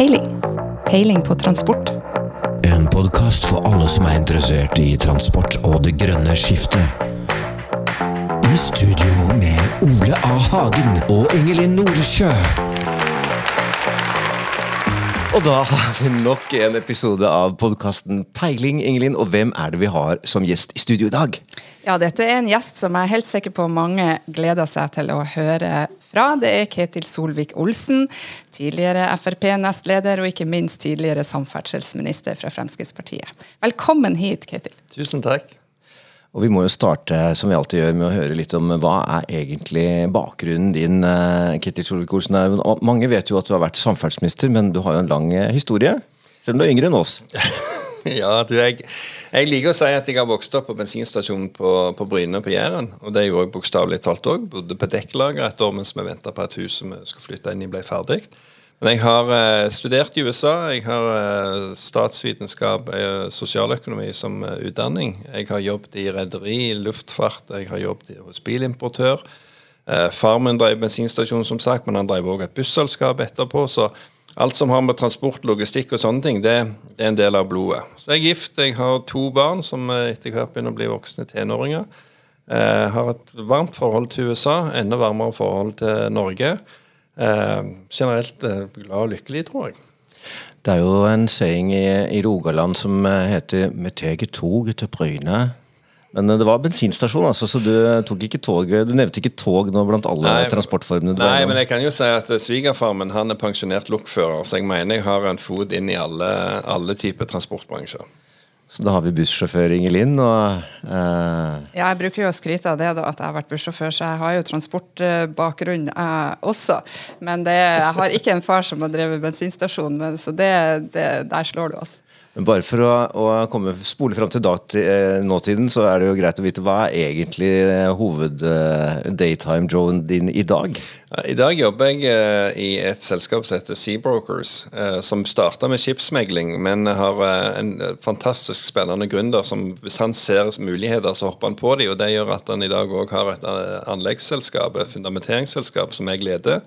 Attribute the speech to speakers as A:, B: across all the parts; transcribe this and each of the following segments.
A: Peiling. Peiling på transport.
B: En podkast for alle som er interessert i transport og det grønne skiftet. I studio med Ole A. Hagen og Ingelin Noresjø.
C: Og da har vi nok en episode av podkasten Peiling, Ingelin. Og hvem er det vi har som gjest i studio i dag?
A: Ja, dette er en gjest som jeg er helt sikker på mange gleder seg til å høre fra. Det er Ketil Solvik-Olsen, tidligere Frp-nestleder og ikke minst tidligere samferdselsminister fra Fremskrittspartiet. Velkommen hit, Ketil.
D: Tusen takk.
C: Og Vi må jo starte som vi alltid gjør, med å høre litt om hva er egentlig bakgrunnen din. eh, Ketil Solvik-Olsen. Mange vet jo at du har vært samferdselsminister, men du har jo en lang eh, historie. Selv om du er yngre enn oss.
D: Ja, du, jeg, jeg liker å si at jeg har vokst opp på bensinstasjonen på, på Bryne på Jæren. Og det gjorde jeg bokstavelig talt òg. Bodde på dekklager et år mens vi venta på at huset vi skulle flytte inn i, ble ferdig. Men jeg har eh, studert i USA. Jeg har eh, statsvitenskap, eh, sosialøkonomi som eh, utdanning. Jeg har jobbet i rederi, luftfart, jeg har jobbet hos bilimportør. Eh, far min drev bensinstasjon, som sagt, men han drev òg et busselskap etterpå. så Alt som har med transport, logistikk og sånne ting, det, det, er en del av blodet. Så jeg er gift, jeg har to barn som eh, etter hvert begynner å bli voksne tenåringer. Jeg har et varmt forhold til USA, enda varmere forhold til Norge. Eh, generelt eh, glad og lykkelig, tror jeg.
C: Det er jo en saying i, i Rogaland som eh, heter 'Vi tar toget til Bryne'. Men eh, det var bensinstasjon, altså, så du tok ikke tog. Du nevnte ikke tog nå blant alle
D: Nei,
C: transportformene du
D: Nei,
C: var
D: men jeg kan jo si at eh, svigerfar min han er pensjonert lokfører, så jeg mener jeg har en fot inn i alle, alle typer transportbransjer.
C: Så da har vi bussjåfør Ingelin og eh,
A: Ja, jeg bruker jo å skryte av det da, at jeg har vært bussjåfør, så jeg har jo transportbakgrunn eh, også. Men det, jeg har ikke en far som har drevet bensinstasjon, men, så det, det, der slår du oss.
C: Bare for å, å komme, spole fram til dati, eh, nåtiden, så er det jo greit å vite hva er egentlig eh, hoved-daytime-joen din i dag?
D: I dag jobber jeg eh, i et selskap som heter Seabrokers, eh, som starta med skipsmegling, men har eh, en fantastisk spennende gründer som hvis han ser muligheter, så hopper han på dem. og Det gjør at han i dag òg har et eh, anleggsselskap, et fundamenteringsselskap, som jeg leder.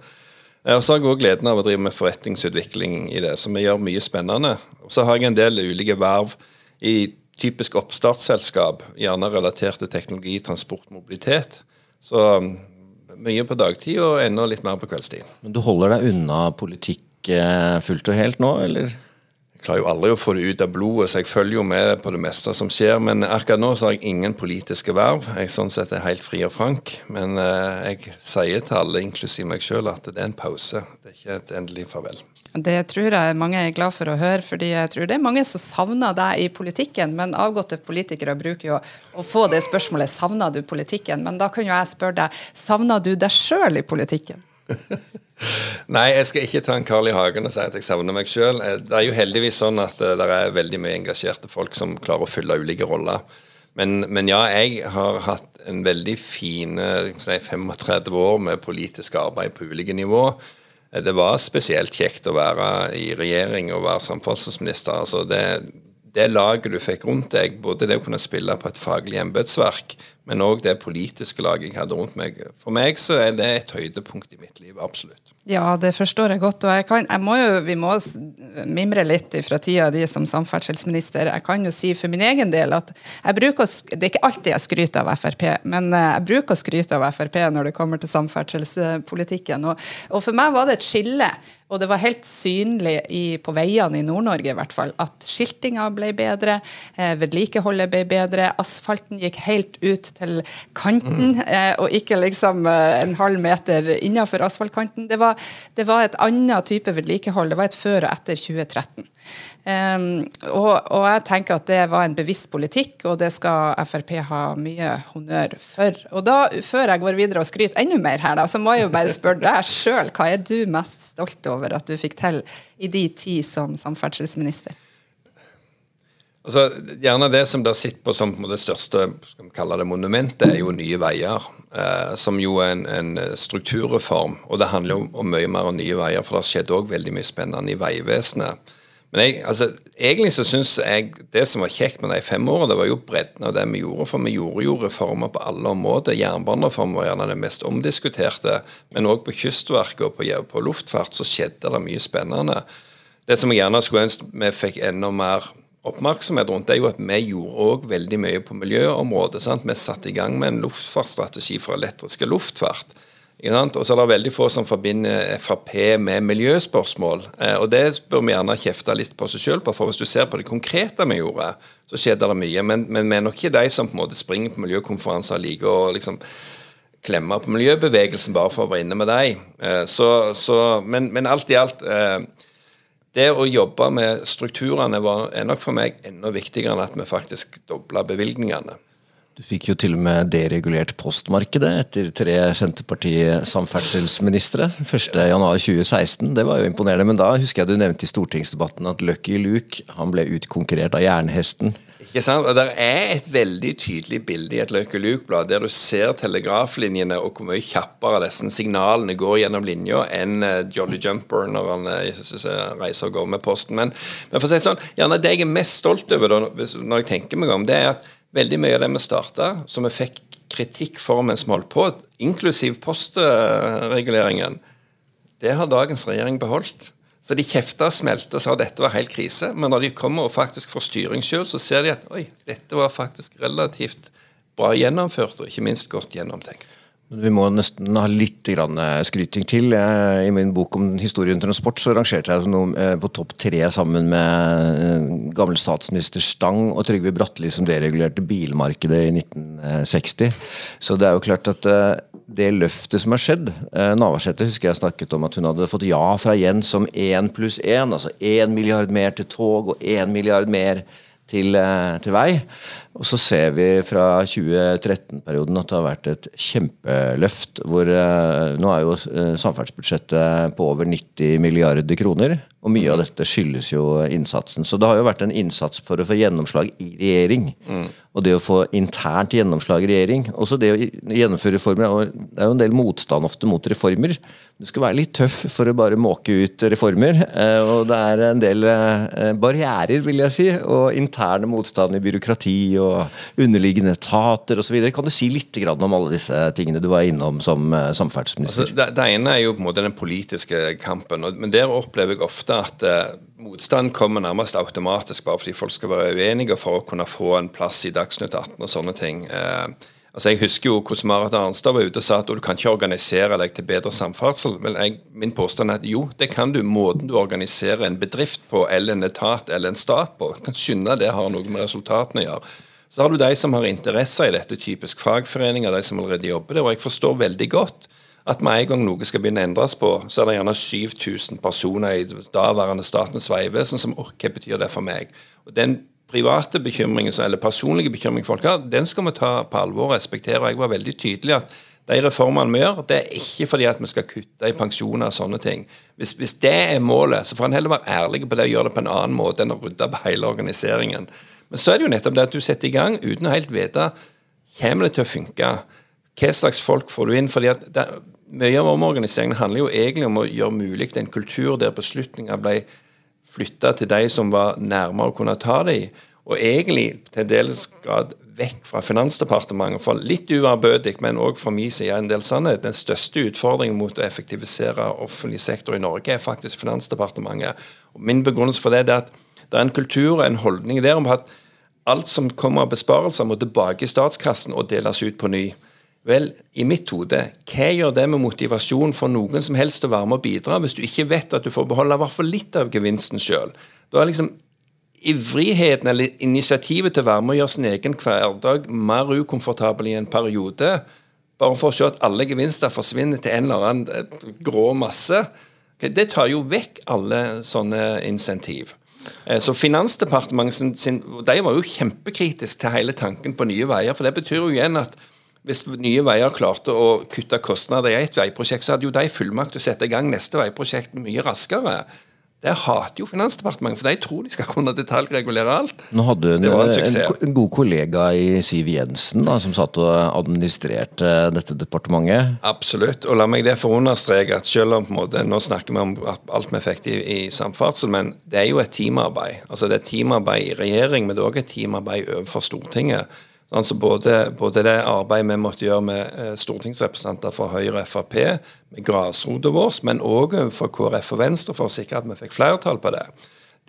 D: Eh, Og så har jeg også gleden av å drive med forretningsutvikling i det, så vi gjør mye spennende. Og så har jeg en del ulike verv i typisk oppstartsselskap, gjerne relatert til teknologi, transport, mobilitet. Så um, mye på dagtid og enda litt mer på kveldstid.
C: Men du holder deg unna politikk eh, fullt og helt nå, eller?
D: Klarer jo aldri å få det ut av blodet, så jeg følger jo med på det meste som skjer. Men akkurat nå så har jeg ingen politiske verv. Jeg sånn sett er helt fri og frank. Men eh, jeg sier til alle, inklusiv meg sjøl, at det er en pause. Det er ikke et endelig farvel.
A: Det tror jeg mange er glad for å høre, fordi jeg tror det er mange som savner deg i politikken. Men avgåtte politikere bruker jo å få det spørsmålet savner du politikken. Men da kan jo jeg spørre deg, savner du deg sjøl i politikken?
D: Nei, jeg skal ikke ta en Carl I. Hagen og si at jeg savner meg sjøl. Det er jo heldigvis sånn at eh, det er veldig mye engasjerte folk som klarer å fylle ulike roller. Men, men ja, jeg har hatt en veldig fine si, 35 år med politisk arbeid på ulike nivå. Eh, Det var spesielt kjekt å være i regjering og være samferdselsminister. Altså det, det laget du fikk rundt deg, både det å kunne spille på et faglig embetsverk, men òg det politiske laget jeg hadde rundt meg. For meg så er det et høydepunkt i mitt liv, absolutt.
A: Ja, det forstår jeg godt. Og jeg kan, jeg må jo, vi må mimre litt fra tida di som samferdselsminister. Jeg kan jo si for min egen del at jeg bruker det er ikke alltid jeg skryter av Frp, men eh, jeg bruker å skryte av Frp når det kommer til samferdselspolitikken. Og, og for meg var det et skille. Og det var helt synlig i, på veiene i Nord-Norge i hvert fall, at skiltinga ble bedre, eh, vedlikeholdet ble bedre, asfalten gikk helt ut til kanten, eh, og ikke liksom eh, en halv meter innafor asfaltkanten. Det var, det var et annet type vedlikehold. Det var et før og etter 2013. Um, og, og jeg tenker at det var en bevisst politikk, og det skal Frp ha mye honnør for. Og da, før jeg går videre og skryter enda mer her, da, så må jeg jo bare spørre deg sjøl, hva er du mest stolt over at du fikk til i de ti som samferdselsminister?
D: Altså, gjerne Det som blir sitter på som på det største skal vi kalle det monumentet, er jo Nye Veier. Eh, som jo er en, en strukturreform. Og det handler jo om mye mer enn Nye Veier, for det har skjedd òg veldig mye spennende i Vegvesenet. Men jeg, altså, egentlig så syns jeg det som var kjekt med de fem årene, det var jo bredden av det vi gjorde. For vi gjorde jo reformer på alle områder. Jernbanereformen var gjerne det mest omdiskuterte. Men òg på Kystverket og på, på luftfart så skjedde det mye spennende. Det som jeg gjerne skulle ønske vi fikk enda mer oppmerksomhet rundt, det er jo at vi gjorde òg veldig mye på miljøområdet. Sant? Vi satte i gang med en luftfartsstrategi for elektriske luftfart. Og så er det veldig få som forbinder Frp med miljøspørsmål. Eh, og det bør vi gjerne kjefte litt på oss sjøl på, for hvis du ser på det konkrete vi gjorde, så skjedde det mye. Men, men vi er nok ikke de som på en måte springer på miljøkonferanser og liker å liksom klemme på miljøbevegelsen bare for å være inne med dem. Eh, men, men, alt i alt eh, det å jobbe med strukturene var, er nok for meg enda viktigere enn at vi faktisk dobla bevilgningene.
C: Du fikk jo til og med deregulert postmarkedet etter tre Senterparti-samferdselsministre 1.1.2016. Det var jo imponerende. Men da husker jeg du nevnte i stortingsdebatten at Lucky Luke han ble utkonkurrert av jernhesten.
D: Ikke sant? Og Det er et veldig tydelig bilde i et Lucky Luke-blad der du ser telegraflinjene og hvor mye kjappere disse signalene går gjennom linja enn eh, Jolly Jumper når han eh, reiser og går med posten. Men, men for å si sånn, gjerne det jeg er mest stolt over da, når jeg tenker meg om, det er at veldig mye av det vi starta, som vi fikk kritikk for mens vi holdt på, inklusiv postreguleringen, det har dagens regjering beholdt. Så de kjefta smelte og sa at dette var helt krise. Men når de kommer og faktisk får styring sjøl, så ser de at oi, dette var faktisk relativt bra gjennomført, og ikke minst godt gjennomtenkt.
C: Vi må nesten ha litt skryting til. I min bok om historien transport så rangerte jeg noe eh, på topp tre sammen med gammel statsminister Stang og Trygve Bratteli som deregulerte bilmarkedet i 1960. Så det er jo klart at eh, det løftet som har skjedd Navarsete husker jeg snakket om at hun hadde fått ja fra Jens som én pluss én. Altså én milliard mer til tog og én milliard mer til, til vei. Og så ser vi fra 2013-perioden at det har vært et kjempeløft. hvor eh, Nå er jo eh, samferdselsbudsjettet på over 90 milliarder kroner. Og mye av dette skyldes jo innsatsen. Så det har jo vært en innsats for å få gjennomslag i regjering. Mm. Og det å få internt gjennomslag i regjering. Også det å gjennomføre reformer. og Det er jo en del motstand ofte mot reformer. Du skal være litt tøff for å bare måke ut reformer. Eh, og det er en del barrierer, vil jeg si, og interne motstand i byråkrati og underliggende etater osv. Kan du si litt om alle disse tingene du var innom som eh, samferdselsminister?
D: Altså, det, det, ene er jo på en måte den politiske kampen. men Der opplever jeg ofte at eh, motstand kommer nærmest automatisk bare fordi folk skal være uenige for å kunne få en plass i Dagsnytt 18 og sånne ting. Eh, Altså Jeg husker jo hvordan Marit Arnstad var ute og sa at du kan ikke organisere deg til bedre samferdsel. Men jeg, min påstand er at jo, det kan du. Måten du organiserer en bedrift på, eller en etat eller en stat på. Kan skynde det har noe med resultatene å gjøre. Så har du de som har interesser i dette, typisk fagforeninger, de som allerede jobber der. Og jeg forstår veldig godt at med en gang noe skal begynne å endres på, så er det gjerne 7000 personer i daværende Statens vegvesen som Hva betyr det for meg? Og Den private bekymringen, eller personlige bekymringen folk har, den skal vi ta på alvor og respektere. Jeg var veldig tydelig at de reformene vi gjør, det er ikke fordi at vi skal kutte i pensjoner og sånne ting. Hvis, hvis det er målet, så får en heller være ærlig på det og gjøre det på en annen måte enn å rydde opp hele organiseringen. Men så er det jo nettopp det at du setter i gang uten å helt vite kommer det til å funke. Hva slags folk får du inn? fordi at det, Mye av omorganiseringen handler jo egentlig om å gjøre mulig en kultur der beslutninger ble flytta til de som var nærmere å kunne ta dem. Og egentlig til en dels grad vekk fra Finansdepartementet. For litt uærbødig, men òg fra min side en del sannhet. Den største utfordringen mot å effektivisere offentlig sektor i Norge er faktisk Finansdepartementet. Og Min begrunnelse for det er at det er en kultur og en holdning der om at alt som kommer av besparelser, må tilbake i statskassen og deles ut på ny. Vel, i mitt hode, hva gjør det med motivasjon for noen som helst å være med og bidra, hvis du ikke vet at du får beholde i hvert fall litt av gevinsten sjøl? Da er liksom ivrigheten eller initiativet til å være med og gjøre sin egen hverdag mer ukomfortabel i en periode, bare for å se at alle gevinster forsvinner til en eller annen eh, grå masse, det tar jo vekk alle sånne insentiv. Eh, så Finansdepartementet sin, de var jo kjempekritiske til hele tanken på Nye Veier. For det betyr jo igjen at hvis Nye Veier klarte å kutte kostnader i et veiprosjekt, så hadde jo de fullmakt til å sette i gang neste veiprosjekt mye raskere. Det hater jo Finansdepartementet, for de tror de skal kunne detaljregulere alt.
C: Nå hadde du en, en, en, god kollega i Siv Jensen da, som satt og administrerte dette departementet.
D: Absolutt, og la meg derfor understreke at selv om på en måte, nå snakker vi om alt vi fikk i, i samferdsel, men det er jo et teamarbeid. Altså Det er teamarbeid i regjering, men det er òg et teamarbeid overfor Stortinget. Altså både, både det arbeidet vi måtte gjøre med eh, stortingsrepresentanter fra Høyre og Frp, med grasrota vår, men òg for KrF og Venstre for å sikre at vi fikk flertall på det.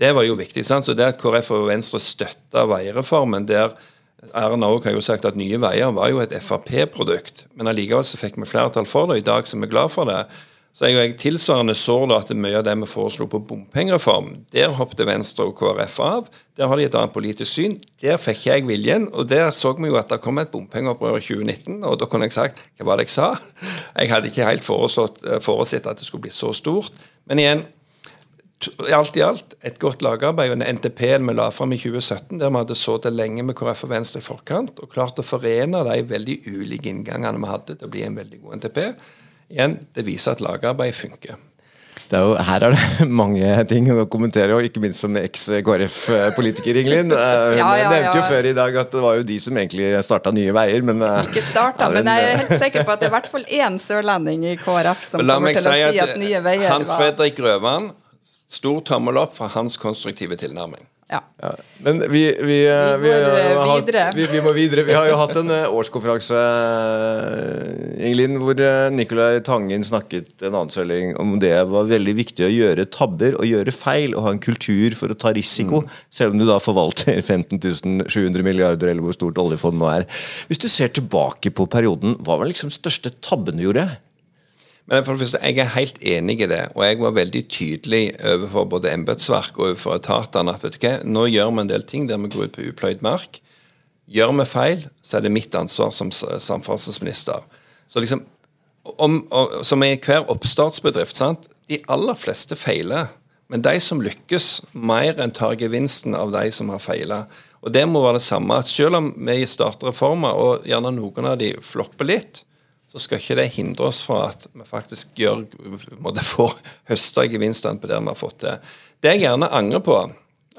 D: Det var jo viktig. sant? Så det at KrF og Venstre støtta veireformen, der Erna òg har jo sagt at Nye Veier var jo et Frp-produkt, men allikevel så fikk vi flertall for det. og I dag så er vi glad for det. Så er jo jeg tilsvarende sår da at mye av det vi foreslo på bompengereform, der hoppet Venstre og KrF av. Der har de et annet politisk syn. Der fikk jeg viljen, og der så vi jo at det kom et bompengeopprør i 2019. Og da kunne jeg sagt hva var det jeg sa? Jeg hadde ikke helt foresett at det skulle bli så stort. Men igjen, alt i alt et godt lagarbeid. og NTP-en vi la fram i 2017, der vi hadde sittet lenge med KrF og Venstre i forkant og klart å forene de veldig ulike inngangene vi hadde til å bli en veldig god NTP. Igjen, det viser at lagarbeid funker.
C: Er jo, her er det mange ting å kommentere, og ikke minst som eks-KrF-politiker, Ingelin. Eh, ja, ja, nevnte jo før i dag at det var jo de som egentlig starta Nye Veier, men
A: eh, Ikke starta, men jeg er helt sikker på at det er i hvert fall én sørlending i KrF som kommer til å si at Nye Veier
D: var Hans Fredrik Grøvan Stor tommel opp for hans konstruktive tilnærming.
A: Ja.
C: ja. Men vi, vi,
A: vi, vi,
C: videre. Hatt, vi, må videre. Vi har jo hatt en eh, årskonferanse Ingelin, hvor eh, Nicolai Tangen snakket en annen om det var veldig viktig å gjøre tabber og gjøre feil og ha en kultur for å ta risiko, mm. selv om du da forvalter 15 700 milliarder eller hvor stort oljefondet nå er. Hvis du ser tilbake på perioden, hva var liksom største tabben du gjorde?
D: Men for det første, Jeg er helt enig i det, og jeg var veldig tydelig overfor både embetsverk og overfor etatene at vet du hva, nå gjør vi en del ting der vi går ut på upløyd mark. Gjør vi feil, så er det mitt ansvar som samferdselsminister. Så liksom, om, Som i hver oppstartsbedrift. sant? De aller fleste feiler. Men de som lykkes, mer enn tar gevinsten av de som har feila. Og det må være det samme. at Selv om vi starter reformer, og gjerne noen av de flopper litt, så skal ikke det hindre oss fra at vi faktisk gjør, måtte få høste gevinstene på det vi har fått til. Det jeg gjerne angrer på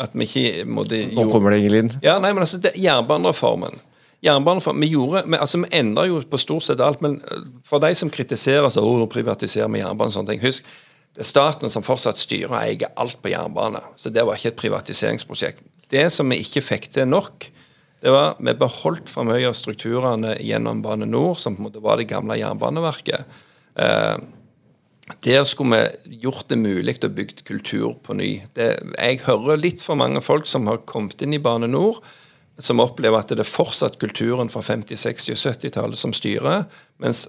D: at vi ikke måtte
C: Nå kommer det, Ingelin.
D: Ja, nei, men altså, det, Jernbanereformen. Jernbanereformen, Vi gjorde, vi, altså vi endra jo på stort sett alt, men eh, for de som kritiserer så, oh, nå privatiserer vi jernbanen og sånne ting, husk det er staten som fortsatt styrer og eier alt på jernbane. Så det var ikke et privatiseringsprosjekt. Det som vi ikke fikk til nok, det var Vi beholdt for mye av strukturene gjennom Bane NOR, som på en måte var det gamle Jernbaneverket. Eh, der skulle vi gjort det mulig å bygge kultur på ny. Det, jeg hører litt for mange folk som har kommet inn i Bane NOR, som opplever at det er fortsatt kulturen fra 50-, 60- og 70-tallet som styrer. mens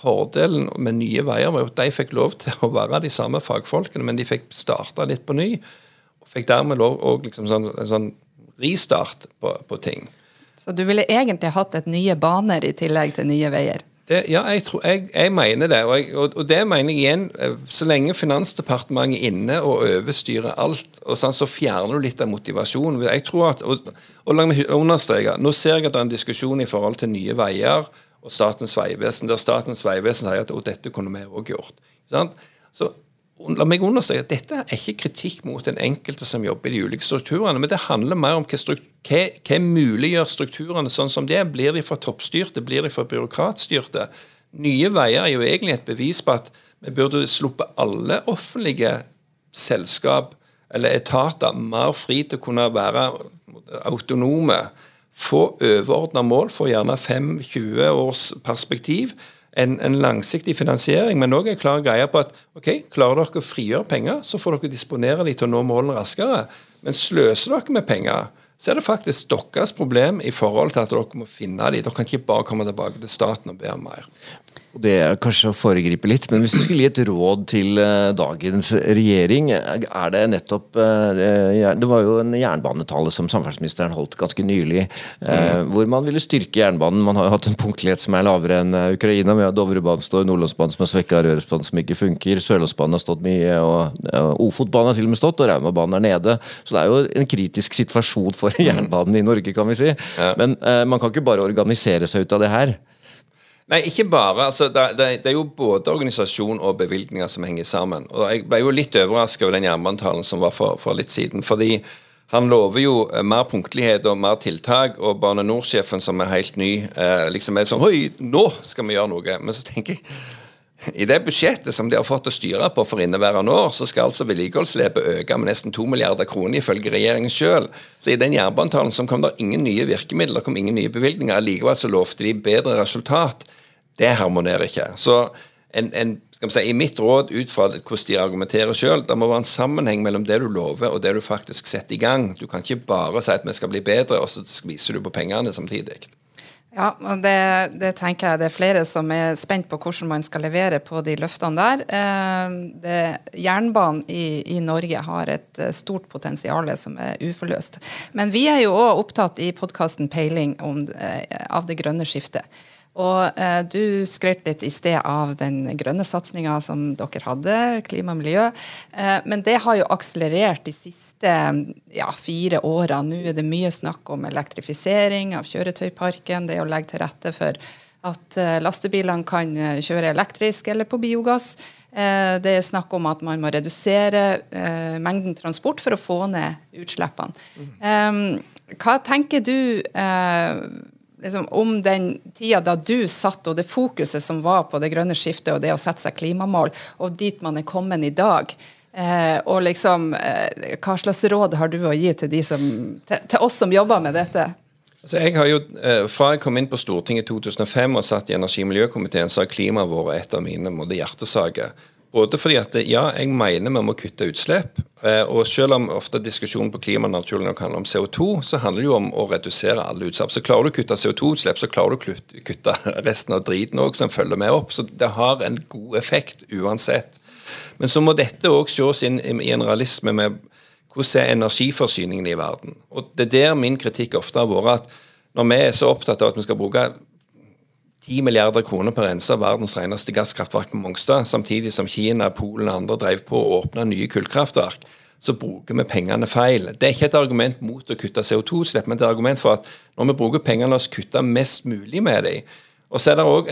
D: fordelen med Nye Veier var at de fikk lov til å være de samme fagfolkene, men de fikk starta litt på ny. Og fikk dermed lov å liksom sånn, en sånn ristart på, på ting.
A: Så du ville egentlig hatt et nye baner i tillegg til Nye Veier?
D: Det, ja, jeg, tror, jeg, jeg, mener det. Og, jeg, og, og, det mener jeg igjen. Eh, så lenge Finansdepartementet er inne og overstyrer alt, og sånn, så fjerner du litt av motivasjonen. Jeg tror at, og, og la meg understreke, Nå ser jeg at det er en diskusjon i forhold til Nye Veier og Statens vegvesen, der Statens vegvesen sier at dette kunne vi òg gjort. Sant? Så La meg understreke at Dette er ikke kritikk mot den enkelte som jobber i de ulike strukturene, men det handler mer om hva, hva, hva muliggjør strukturene sånn som det. Blir de for toppstyrte? Blir de for byråkratstyrte? Nye Veier er jo egentlig et bevis på at vi burde sluppet alle offentlige selskap eller etater mer fri til å kunne være autonome. Få overordna mål få gjerne 5-20 års perspektiv en, en, langsiktig finansiering, men òg en klar greie på at ok, klarer dere å frigjøre penger, så får dere disponere dem til å nå målene raskere. Men sløser dere med penger, så er det faktisk deres problem i forhold til at dere må finne dem. Dere kan ikke bare komme tilbake til staten og be om mer.
C: Det er kanskje å foregripe litt, men hvis du skulle gi et råd til uh, dagens regjering, er det nettopp uh, Det var jo en jernbanetale som samferdselsministeren holdt ganske nylig, uh, mm. hvor man ville styrke jernbanen. Man har jo hatt en punktlighet som er lavere enn Ukraina. Vi har Dovrebanen står, Nordlandsbanen som er svekka, Rørosbanen som ikke funker, Sørlandsbanen har stått mye, og Ofotbanen har til og med stått, og Raumabanen er nede. Så det er jo en kritisk situasjon for mm. jernbanen i Norge, kan vi si. Ja. Men man kan ikke bare organisere seg ut av det her.
D: Nei, ikke bare. altså det, det, det, er jo både organisasjon og bevilgninger som henger sammen. Og Jeg ble jo litt overraska over den jernbanetalen som var for, for, litt siden. fordi han lover jo eh, mer punktlighet og mer tiltak, og Bane NOR-sjefen, som er helt ny, eh, liksom er sånn Oi, nå skal vi gjøre noe! Men så tenker jeg i det budsjettet som de har fått å styre på for inneværende år, så skal altså vedlikeholdsslepet øke med nesten 2 milliarder kroner, ifølge regjeringen sjøl. Så i den jernbanetalen som kom det ingen nye virkemidler, kom ingen nye bevilgninger. Likevel så lovte de bedre resultat. Det harmonerer ikke. Så en, en skal vi si, I mitt råd, ut fra hvordan de argumenterer sjøl, det må være en sammenheng mellom det du lover og det du faktisk setter i gang. Du kan ikke bare si at vi skal bli bedre, og så skviser du på pengene samtidig.
A: Ja, og det, det, tenker jeg det er flere som er spent på hvordan man skal levere på de løftene der. Eh, det, jernbanen i, i, Norge har et eh, stort potensial som er uforløst. Men vi er jo òg opptatt i podkasten Peiling om, eh, av det grønne skiftet. Og eh, Du skrøt litt i sted av den grønne satsinga som dere hadde, klima og miljø. Eh, men det har jo akselerert de siste ja, fire åra. Nå er det mye snakk om elektrifisering av kjøretøyparken, det å legge til rette for at eh, lastebilene kan eh, kjøre elektrisk eller på biogass. Eh, det er snakk om at man må redusere mengden transport for å få ned utslippene. Mm. hva tenker du liksom, om den tida da du satt, og det fokuset som var på det grønne skiftet og det å sette seg klimamål, og dit man er kommet i dag. Eh, og liksom, eh, Hva slags råd har du å gi til, som, til, til oss som jobber med dette?
D: Altså jeg har jo, eh, Fra jeg kom inn på Stortinget i 2005 og satt i energi- og miljøkomiteen, så har klimaet vært et av mine hjertesaker. Både fordi at ja, jeg mener vi må kutte utslipp. Eh, og selv om ofte diskusjonen på klima naturlig nok handler om CO2, så handler det jo om å redusere alle utslipp. Så klarer du å kutte CO2-utslipp, så klarer du å kutte resten av driten òg som følger med opp. Så det har en god effekt uansett. Men så må dette òg ses inn i en realisme med hvordan er energiforsyningen i verden. Og det er der min kritikk ofte har vært at når vi er så opptatt av at vi skal bruke 10 milliarder kroner å rense verdens reneste gasskraftverk på Mongstad, samtidig som Kina, Polen og andre drev på å åpne nye kullkraftverk, så bruker vi pengene feil. Det er ikke et argument mot å kutte CO2-slipp, men et argument for at når vi bruker pengene, la oss kutte mest mulig med dem. Og så er det òg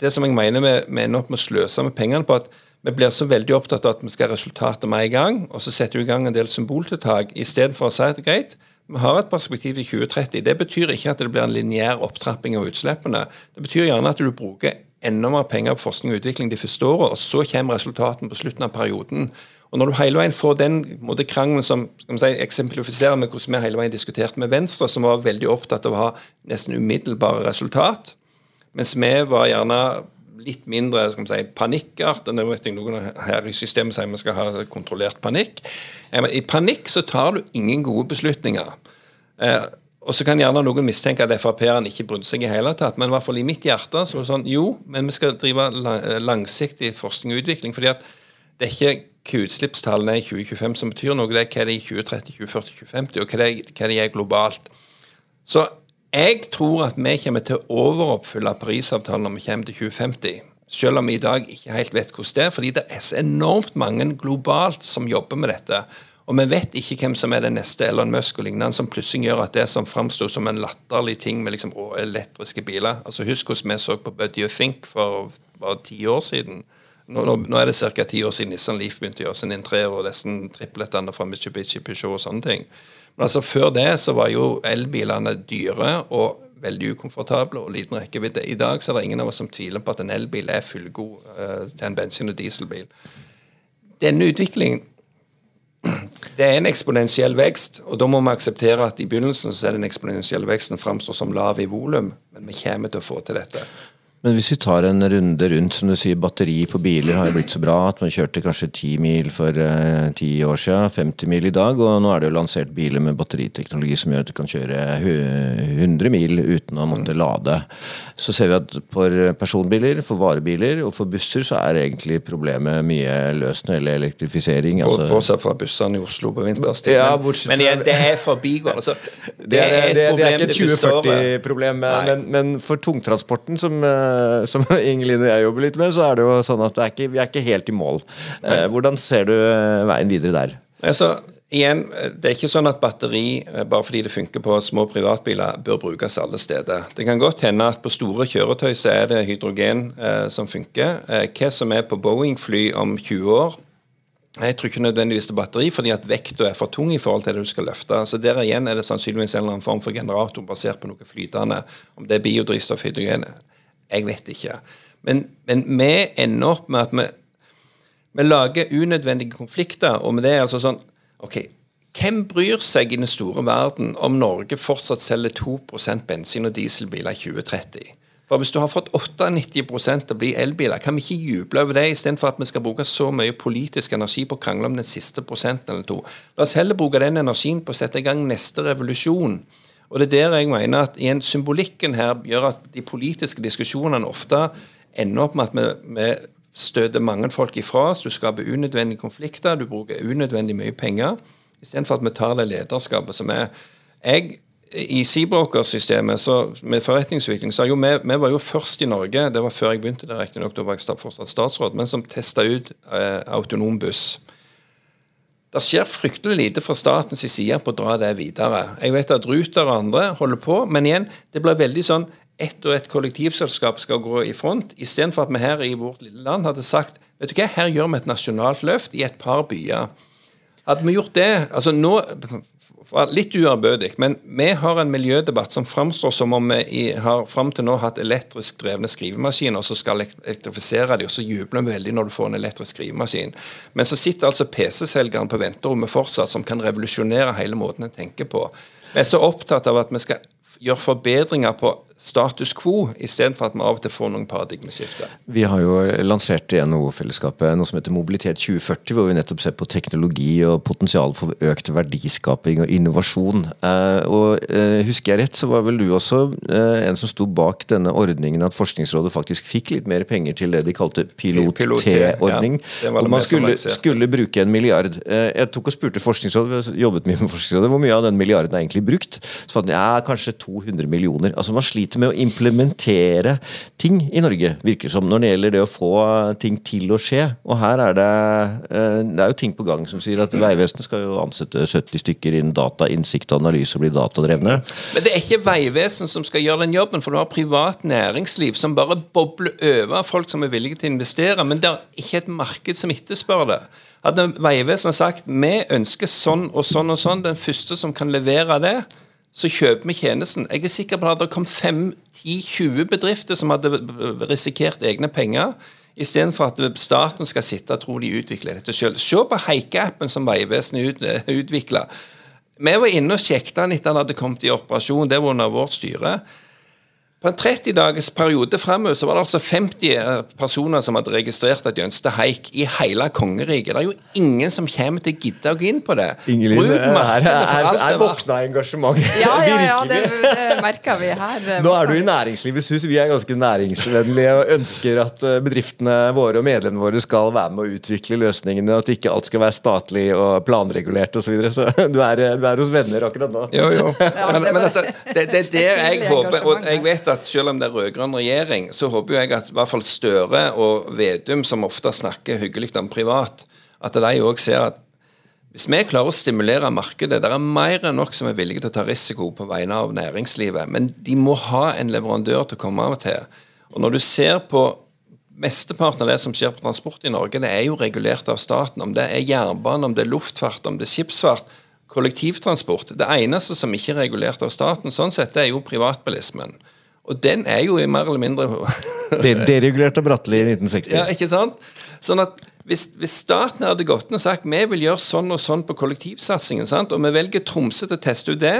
D: det som jeg mener vi, vi ender opp med å sløse med pengene på, at vi blir så veldig opptatt av at vi skal ha resultater med i gang, og så setter vi i gang en del symboltiltak istedenfor å si at greit, vi har et perspektiv i 2030. Det betyr ikke at det blir en lineær opptrapping av utslippene. Det betyr gjerne at du bruker enda mer penger på forskning og utvikling de første årene, og så kommer resultatene på slutten av perioden. Og Når du hele veien får den måte, krangelen som skal si, eksemplifiserer med hvordan vi hele veien diskuterte med Venstre, som var veldig opptatt av å ha nesten umiddelbare resultat, mens vi var gjerne litt mindre skal vi si, panikkart. Noen her i systemet sier vi skal ha kontrollert panikk. I panikk så tar du ingen gode beslutninger. Eh, og så kan gjerne noen mistenke at Frp-eren ikke brydde seg i hele tatt, men i hvert fall i mitt hjerte så var det sånn jo, men vi skal drive langsiktig forskning og utvikling. fordi at det er ikke hva utslippstallene er i 2025 som betyr noe, det er hva det er i 2030, 2040, 2050, og hva det er, hva det er globalt. Så jeg tror at vi kommer til å overoppfylle Parisavtalen når vi kommer til 2050. Selv om vi i dag ikke helt vet hvordan det er. Fordi det er så enormt mange globalt som jobber med dette. Og vi vet ikke hvem som er den neste Elon Musk og lignende, som plutselig gjør at det som framsto som en latterlig ting med liksom, å, elektriske biler Altså Husk hvordan vi så på Buddy Think for bare ti år siden. Nå, nå, nå er det ca. ti år siden Nissan Leaf begynte å gjøre sin entré, og nesten triplettene fra Mitsubishi Peugeot og sånne ting. Men altså før det så var jo elbilene dyre og veldig ukomfortable og liten rekkevidde. I dag så er det ingen av oss som tviler på at en elbil er fullgod uh, til en bensin- og dieselbil. Denne utviklingen det er en eksponentiell vekst, og da må vi akseptere at i begynnelsen så er den eksponentielle veksten framstår som lav i volum, men vi kommer til å få til dette.
C: Men hvis vi tar en runde rundt, som du sier, batteri på biler har jo blitt så bra at man kjørte kanskje 10 mil for eh, ti uh, år siden, 50 mil i dag, og nå er det jo lansert biler med batteriteknologi som gjør at du kan kjøre 100 mil uten å måtte lade. Så ser vi at for personbiler, for varebiler og for busser så er egentlig problemet mye løst når det gjelder elektrifisering.
D: Altså. Bortsett fra bussene i Oslo på vinterstid. Ja, men igjen, det er forbigående. Altså,
C: det, det, er et det, det, er ikke et 2040-problem, men, men, for tungtransporten som uh, Eh, som Ingelin og jeg jobber litt med, så er det jo sånn at er ikke, vi er ikke helt i mål. Eh, hvordan ser du eh, veien videre der?
D: Altså, igjen, Det er ikke sånn at batteri, bare fordi det funker på små privatbiler, bør brukes alle steder. Det kan godt hende at på store kjøretøy så er det hydrogen eh, som funker. Eh, hva som er på Boeing-fly om 20 år, jeg tror ikke nødvendigvis det er batteri, fordi at vekta er for tung i forhold til det du skal løfte. Så Der igjen er det sannsynligvis en eller annen form for generator basert på noe flytende. Om det er biodrivstoff, hydrogen, jeg vet ikke. Men, men vi ender opp med at vi, vi lager unødvendige konflikter. Og med det er altså sånn OK, hvem bryr seg i den store verden om Norge fortsatt selger 2% bensin- og dieselbiler i 2030? For Hvis du har fått 98 til å bli elbiler, kan vi ikke juble over det istedenfor at vi skal bruke så mye politisk energi på å krangle om den siste prosenten eller to. La oss heller bruke den energien på å sette i gang neste revolusjon. Og det er der jeg mener at igjen, symbolikken her gjør at de politiske diskusjonene ofte ender opp med at vi, vi støter mange folk ifra oss. Du skaper unødvendige konflikter, du bruker unødvendig mye penger. Istedenfor at vi tar det lederskapet som er jeg i Seabroker-systemet med forretningsutvikling så jo vi, vi, var jo først i Norge, det var før jeg begynte, der, riktignok, da var jeg fortsatt statsråd, men som testa ut eh, autonom buss. Det skjer fryktelig lite fra statens side på å dra det videre. Jeg vet at Ruter og andre holder på, men igjen, det blir veldig sånn ett og ett kollektivselskap skal gå i front, istedenfor at vi her i vårt lille land hadde sagt vet du hva, her gjør vi et nasjonalt løft i et par byer. Hadde vi gjort det altså nå Litt uærbødig, men vi har en miljødebatt som framstår som om vi har fram til nå hatt elektrisk drevne skrivemaskiner, og så skal elektrifisere de, og så jubler vi veldig når du får en elektrisk skrivemaskin. Men så sitter altså PC-selgeren på venterommet fortsatt, som kan revolusjonere hele måten en tenker på. Vi er så opptatt av at vi skal gjøre forbedringer på status quo, istedenfor at vi av og til får noen paradigmeskifter.
C: Vi har jo lansert i NHO-fellesskapet noe som heter Mobilitet 2040, hvor vi nettopp ser på teknologi og potensial for økt verdiskaping og innovasjon. Eh, og eh, Husker jeg rett, så var vel du også eh, en som sto bak denne ordningen at Forskningsrådet faktisk fikk litt mer penger til det de kalte Pilot-T-ordning. Ja, og man skulle, skulle, bruke en milliard. Jeg tok og spurte Forskningsrådet, vi jobbet mye med Forskningsrådet, hvor mye av den milliarden er egentlig brukt. Så fant jeg ja, kanskje 200 millioner. Altså Man sliter sliter med å implementere ting i Norge, virker som, når det gjelder det å få ting til å skje. Og her er det eh, Det er jo ting på gang som sier at Vegvesenet skal jo ansette 70 stykker innen data, innsikt og analyse og bli datadrevne.
D: Men det er ikke Vegvesenet som skal gjøre den jobben, for du har privat næringsliv som bare bobler over folk som er villige til å investere, men det er ikke et marked som etterspør det. Hadde Vegvesenet sagt vi ønsker sånn og sånn og sånn, den første som kan levere det, så kjøper vi tjenesten. Jeg er sikker på at det hadde kommet 5-10-20 bedrifter som hadde risikert egne penger, istedenfor at staten skal sitte og tro de utvikler dette selv. Se på Heike-appen som Vegvesenet ut, utvikla. Vi var inne og sjekket den etter han hadde kommet i operasjon. Det var under vårt styre. På en 30 dagers periode fremme, så var det altså 50 eh, personer som hadde registrert at de ønsket haik i hele kongeriket. Det er jo ingen som kommer til å gidde å gå inn på det.
C: Ingelin, her er, er våkna engasjement.
A: Ja, ja, ja, det, det merker vi her.
C: Nå er du i næringslivets hus. Vi er ganske næringsvennlige og ønsker at eh, bedriftene våre og medlemmene våre skal være med å utvikle løsningene, at ikke alt skal være statlig og planregulert osv. Så, videre. så du er, du er hos venner akkurat nå.
D: Jo, jo. Men, men altså, det, det er det jeg håper. Og jeg vet at selv om det er rød-grønn regjering, så håper jeg at i hvert fall Støre og Vedum, som ofte snakker hyggelig om privat, at de òg ser at hvis vi klarer å stimulere markedet Det er mer enn nok som er villige til å ta risiko på vegne av næringslivet, men de må ha en leverandør til å komme av og til. Og når du ser på Mesteparten av det som skjer på transport i Norge, det er jo regulert av staten. Om det er jernbane, om det er luftfart, om det er skipsfart, kollektivtransport. Det eneste som ikke er regulert av staten, sånn sett, det er jo privatbilismen. Og den er jo mer eller mindre
C: Deregulert av Bratteli i 1960.
D: Ja, ikke sant? Sånn at hvis, hvis, staten hadde gått inn og sagt vi vil gjøre sånn og sånn på kollektivsatsingen, sant? og vi velger Tromsø til å teste ut det,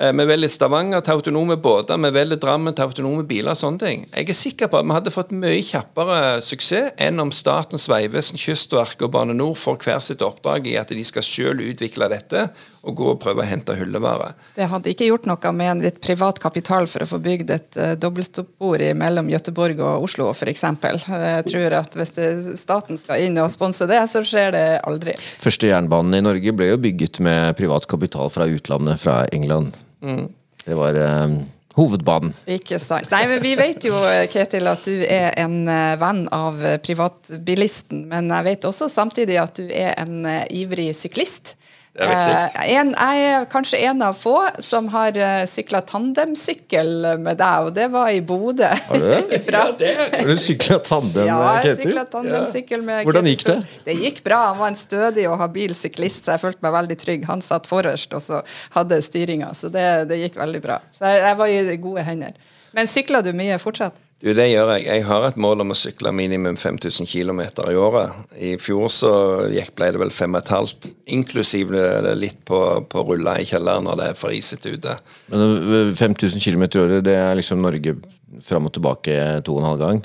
D: Eh, vi velger Stavanger til autonome båter, vi velger Drammen til autonome biler. og sånne ting. Jeg er sikker på at vi hadde fått mye kjappere suksess enn om Statens vegvesen, Kystverket og Bane Nor får hver sitt oppdrag i at de skal selv utvikle dette og gå og prøve å hente hyllevare.
A: Det hadde ikke gjort noe med en litt privat kapital for å få bygd et uh, dobbeltstoppbord mellom Gøteborg og Oslo f.eks. Jeg tror at hvis det, staten skal inn og sponse det, så skjer det aldri.
C: Første jernbanen i Norge ble jo bygget med privat kapital fra utlandet, fra England. Mm. Det var um, hovedbanen.
A: Ikke sant. Nei, men Vi vet jo Ketil, at du er en venn av privatbilisten. Men jeg vet også samtidig at du er en ivrig syklist.
D: Det er
A: viktig. Eh, en, jeg er kanskje en av få som har uh, sykla tandemsykkel med deg, og det var i Bodø.
C: Har du det?
A: ja,
C: det. Har du sykla tandem,
A: ja,
C: Ketil?
A: Ja, jeg tandemsykkel med
C: Hvordan gikk det?
A: Det gikk bra. Han var en stødig og habil syklist, så jeg følte meg veldig trygg. Han satt forrest og så hadde styringa, så det, det, gikk veldig bra. Så jeg, jeg var i gode hender. Men sykler du mye fortsatt?
D: Du, det gjør jeg. Jeg har et mål om å sykle minimum 5000 km i året. I fjor så gikk, ble det vel 5500, inklusiv det litt på, på rulla i kjelleren når det er for isete ute.
C: Men øh, 5000 km i året, det er liksom Norge fram og tilbake to og en halv gang?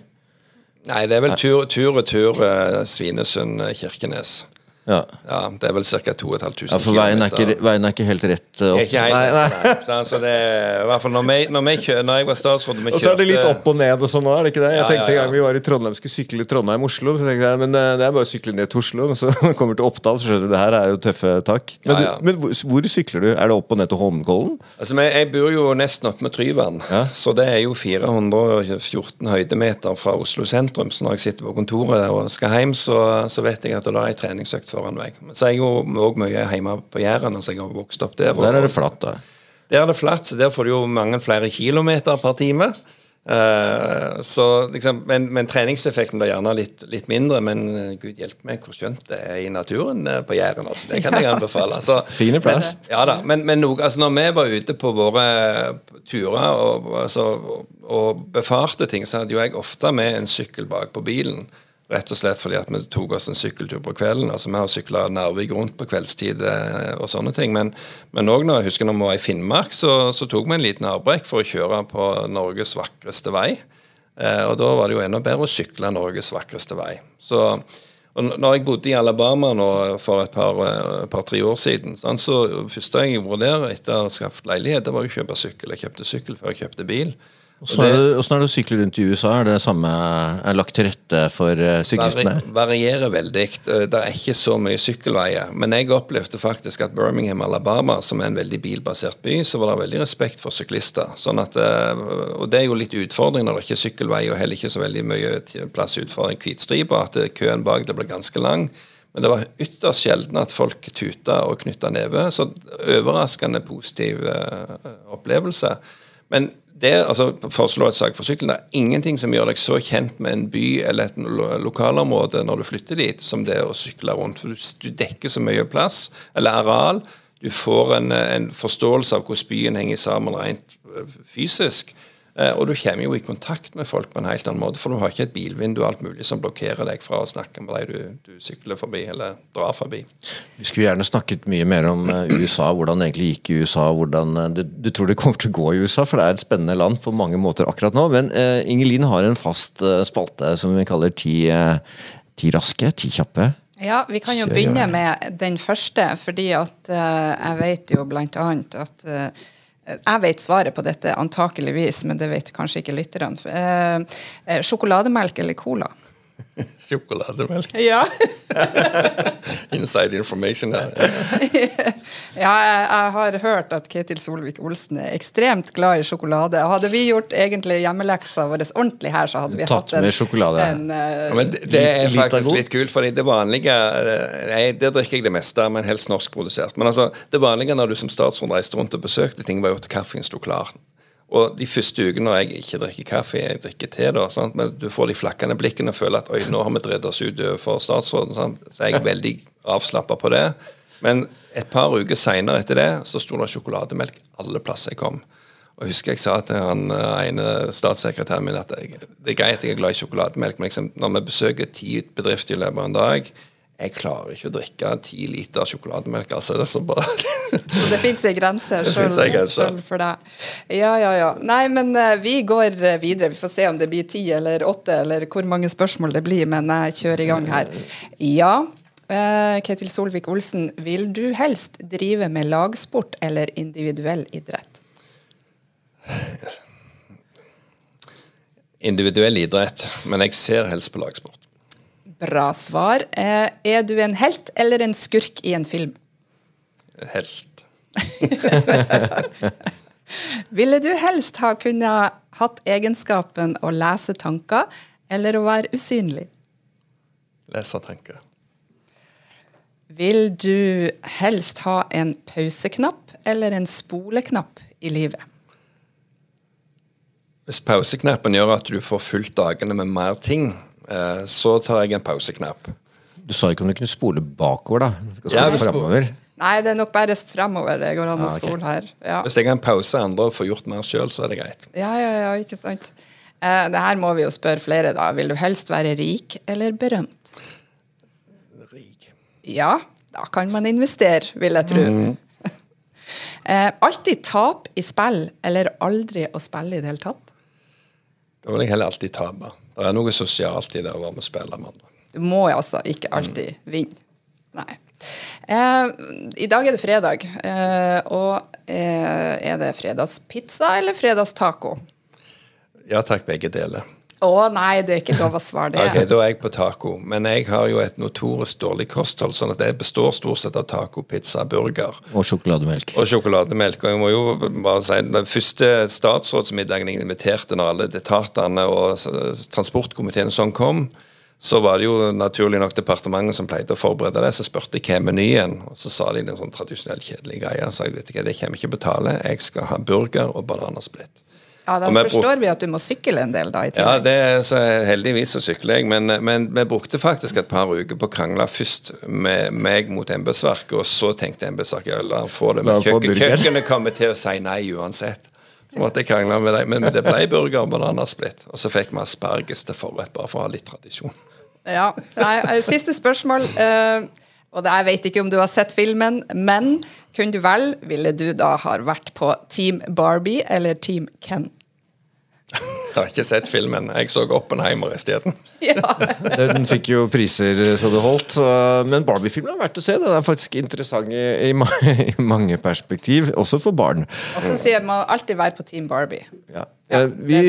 D: Nei, det er vel tur tur og tur eh, Svinesund-Kirkenes.
C: Ja.
D: Ja, det er vel ca. 2500
C: ja, for veien er, ikke, veien er ikke helt rett øh, opp.
D: Ikke helt,
C: Nei, nei.
D: nei. så det i hvert fall når, vi, når, vi kjø, når jeg var statsråd og
C: så er det litt opp og ned og sånn òg, er det ikke det? Jeg
D: Ja,
C: tenkte en gang vi var i Trondheim, skulle sykle Trondheim-Oslo, så tenkte jeg men eh, det er bare å sykle ned til Oslo. Og så kommer du til Oppdal, så skjønner du det her er jo tøffe tak. Men. Du, men hvor, hvor sykler du? Er det opp og ned til Holmenkollen?
D: Altså, men Jeg bor jo nesten oppe med Tryvann,
C: Ja.
D: så det er jo 414 høydemeter fra Oslo sentrum. Så når jeg sitter på kontoret og skal hjem, så, så vet jeg at da har jeg treningsøkt foran meg. Så jeg er jo òg mye hjemme på Jæren, altså jeg har vokst opp der. og-
C: Der er det flatt, da.
D: Der er det flatt, så der får du jo mange flere kilometer per time. Uh, så liksom, men, men treningseffekten blir gjerne litt, litt mindre. Men eh, gud hjelpe meg hvor skjønt det er i naturen eh, på Jæren. Altså, det kan jeg anbefale. Så,
C: Fine plass.
D: Men, ja da, men, men noe, altså, når vi var ute på våre turer og, altså, og, og befarte ting, så hadde jo jeg ofte med en sykkel bak på bilen. Rett og slett fordi at vi tok oss en sykkeltur på kvelden. altså Vi har sykla Narvik rundt på kveldstid eh, og sånne ting. Men, men når jeg husker når vi var i Finnmark, så, så tok vi en liten avbrekk for å kjøre på Norges vakreste vei. Eh, og da var det jo enda bedre å sykle Norges vakreste vei. Så og når jeg bodde i Alabama nå for et par-tre par, år siden, så første første jeg gjorde der etter å ha skaffet leilighet, det var å kjøpe sykkel. Jeg kjøpte sykkel før jeg kjøpte bil.
C: Åssen er, det- er det å sykle rundt i USA? Er det samme er lagt til rette for eh, syklistene?
D: Vari varierer veldig. Eh, Det er ikke så mye sykkelveier. Men jeg opplevde faktisk at Birmingham, Alabama, som er en veldig bilbasert by, så var det veldig respekt for syklister. Sånn at, eh, og det er jo litt utfordring når det ikke er sykkelvei og heller ikke så veldig mye plass ut for en hvitstripe, at køen bak det ble ganske lang. Men det var ytterst sjelden at folk tuta og knytta neve. Så overraskende positiv opplevelse. Men det, altså, for å slå et sak for sykkelen, det er ingenting som gjør deg så kjent med en by eller et lo lokalområde når du flytter dit, som det å sykle rundt. For du, du dekker så mye plass, eller areal. Du får en, en forståelse av hvordan byen henger sammen rent øh, fysisk. Eh, Og du kommer jo i kontakt med folk på en helt annen måte, for du har ikke et bilvindu og alt mulig som blokkerer deg fra å snakke med deg du, du sykler forbi eller drar forbi.
C: Vi skulle gjerne snakket mye mer om eh, USA, hvordan det egentlig gikk i USA. hvordan eh, du, du tror det kommer til å gå i USA, for det er et spennende land på mange måter akkurat nå. Men eh, Ingelin har en fast eh, spalte som vi kaller Ti, eh, ti raske, ti kjappe.
A: Ja, vi kan jo begynne med den første, fordi at eh, jeg vet jo blant annet at eh, jeg vet svaret på dette antakeligvis, men det vet kanskje ikke lytterne. Eh, eh, sjokolademelk eller cola?
D: Sjokolademelk.
A: Ja.
D: Inside information her.
A: ja, jeg, jeg har hørt at Ketil Solvik-Olsen er ekstremt glad i sjokolade. Og Hadde vi gjort egentlig hjemmeleksa vår ordentlig her, så hadde vi
C: Tatt
A: hatt en,
C: med sjokolade.
A: en uh,
D: Ja, men det, det er faktisk litt kult, for det vanlige eh, nei, Der drikker jeg det meste, men helst norskprodusert. Men altså, det vanlige når du som statsråd reiste rundt og besøkte ting, var jo at kaffen sto klar. Og de første ukene når jeg ikke drikker kaffe, jeg drikker te, da, sant? men du får de flakkende blikkene og føler at oi, nå har vi dreid oss ut for statsråden. Sant? Så jeg er veldig avslappa på det. Men et par uker seinere etter det, så sto det sjokolademelk alle plasser jeg kom. Og jeg husker jeg sa til han eh, ene statssekretæren min at jeg, det er greit at jeg er glad i sjokolademelk, men liksom, når vi besøker ti bedrifter i løpet av en dag jeg klarer ikke å drikke ti liter sjokolademelk. altså det så bare...
A: Så det fins ei grense. sjøl for deg. Ja, ja, ja. Nei, men eh, vi går eh, videre. Vi får se om det blir ti eller åtte, eller hvor mange spørsmål det blir, men jeg kjører i gang her. Ja. eh, Ketil Solvik-Olsen, vil du helst drive med lagsport eller individuell idrett?
D: Individuell idrett, men jeg ser helst på lagsport.
A: Bra svar. Eh, Er du en helt eller en skurk i en film?
D: Helt.
A: Ville du helst ha kunnet hatt egenskapen å lese tanker, eller å være usynlig?
D: Lese tanker.
A: Vil du helst ha en pauseknapp eller en spoleknapp i livet?
D: Hvis pauseknappen gjør at du får fulgt dagene med mer ting, så tar jeg en pauseknapp.
C: Du sa ikke om du kunne spole bakover, da. Skal
D: Ja,
C: spole fremover.
A: Nei, det er nok bare fremover det går an å
C: Ah,
A: spole her. Ja.
D: Hvis jeg har en pause andre og får gjort mer sjøl, så er det greit.
A: ja, ja, ja, ikke sant. Eh, det her må vi jo spørre flere, da. Vil du helst være rik eller berømt?
D: Rik.
A: Ja, da kan man investere, vil jeg tro. eh, alltid tap i spill, eller aldri å spille i det hele tatt?
D: Da vil jeg heller alltid tape. Det er noe sosialt i det å være med og spille med andre.
A: Du må jo altså ikke alltid vinne. Nei. Eh, I dag er det fredag, eh, og eh, er det fredagspizza eller fredagstaco?
D: Ja takk, begge deler.
A: Å nei, det er ikke lov å svare det.
D: Ok, Da er jeg på taco. Men jeg har jo et notorisk dårlig kosthold, sånn at det består stort sett av taco, pizza, burger
C: Og sjokolademelk.
D: og sjokolademelk. Og jeg må jo bare si Den første statsrådsmiddagen jeg inviterte når alle etatene og transportkomiteen og sånn kom, så var det jo naturlig nok departementet som pleide å forberede det. Så spurte jeg hva er menyen, og så sa de en sånn tradisjonell kjedelig greie. Så jeg vet ikke, det kommer ikke betale. Jeg skal ha burger og bananasplitt.
A: Ja, Da forstår vi at du må sykle en del, da. i
D: Ja, det er så heldigvis så sykler jeg, men, men vi brukte faktisk et par uker på å krangle først med meg mot embetsverket, og så tenkte embetsverket ja, la han få det. Men kjøkken, kjøkkenet kommer til å si nei uansett. Så måtte jeg krangle med dem, men det ble burger og bananasplitt. Og så fikk vi asperges til forrett, bare for å ha litt tradisjon.
A: Ja. Nei, eh, siste spørsmål. eh, og det, jeg vet ikke om du har sett filmen, men kunne du vel, ville du da ha vært på Team Barbie eller Team Ken?
D: Jeg har ikke sett filmen. Jeg så Oppenheimer isteden.
A: Ja.
C: Den fikk jo priser så det holdt. så- Men Barbie-filmen er verdt å se. Den er faktisk interessant i, i, i mange perspektiv, også for barn.
A: Og så sier jeg man alltid være på Team Barbie.
C: Ja.
A: Ja,
C: Eh, vi,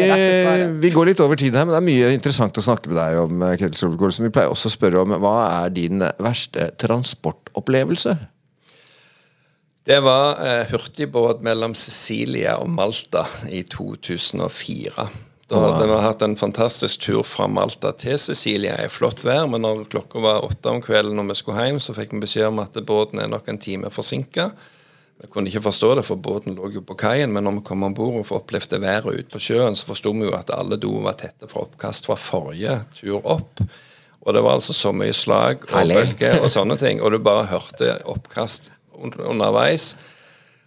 C: vi går litt over tiden her, men det er mye interessant å snakke med deg om. eh, Solvik-Olsen. Vi pleier også å spørre om hva er din verste transportopplevelse?
D: Det var eh, hurtigbåt mellom Sicilia og Malta i 2004. Da hadde vi hatt en fantastisk tur fra Malta til Sicilia i flott vær, men når klokka var åtte om kvelden når vi skulle hjem, så fikk vi beskjed om at båten er nok en time forsinka. Vi kunne ikke forstå det, for båten lå jo på kaien, men når vi kom om bord og opplevde været ute på sjøen, så forsto vi jo at alle do var tette for oppkast fra forrige tur opp. Og det var altså så mye slag og bølger og sånne ting, og du bare hørte oppkast underveis.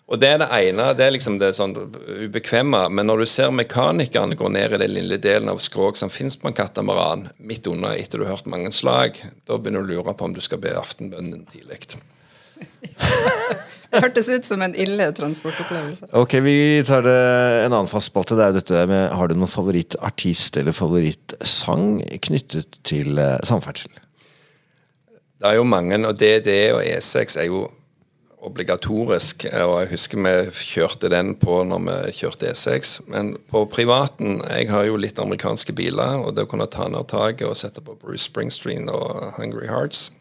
D: Og det er det ene, det er liksom det sånn ubekvemme. Men når du ser mekanikerne gå ned i den lille delen av skrog som finnes på en katamaran, midt under etter du har hørt mange slag, da begynner du å lure på om du skal be aftenbønnen tidlig.
A: Det hørtes ut som en ille transportopplevelse.
C: Ok, Vi tar det en annen fast spalte. Det er dette med Har du noen favorittartist eller favorittsang knyttet til eh, samferdsel?
D: Det er jo mange, og DD og E6 er jo obligatorisk. Og jeg husker vi kjørte den på når vi kjørte E6. Men på privaten Jeg har jo litt amerikanske biler, og det å kunne ta ned taket og sette på Bruce Springsteen og Hungry Hearts,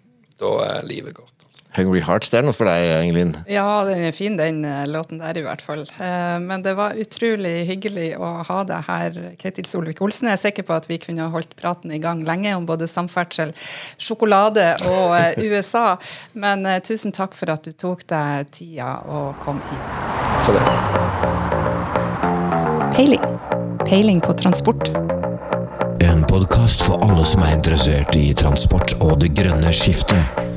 D: da er livet godt.
C: Hungry Hearts, det er noe for deg, Engelin.
A: Ja, den er fin, den eh, låten der i hvert fall. Eh, Men det var utrolig hyggelig å ha deg her, Ketil Solvik-Olsen. Jeg er sikker på at vi kunne holdt praten i gang lenge om både samferdsel, sjokolade og eh, USA. Men tusen takk for at du tok deg tida og kom hit.
D: For det.
A: Peiling. Peiling på transport.
B: En podkast for alle som er interessert i transport og det grønne skiftet.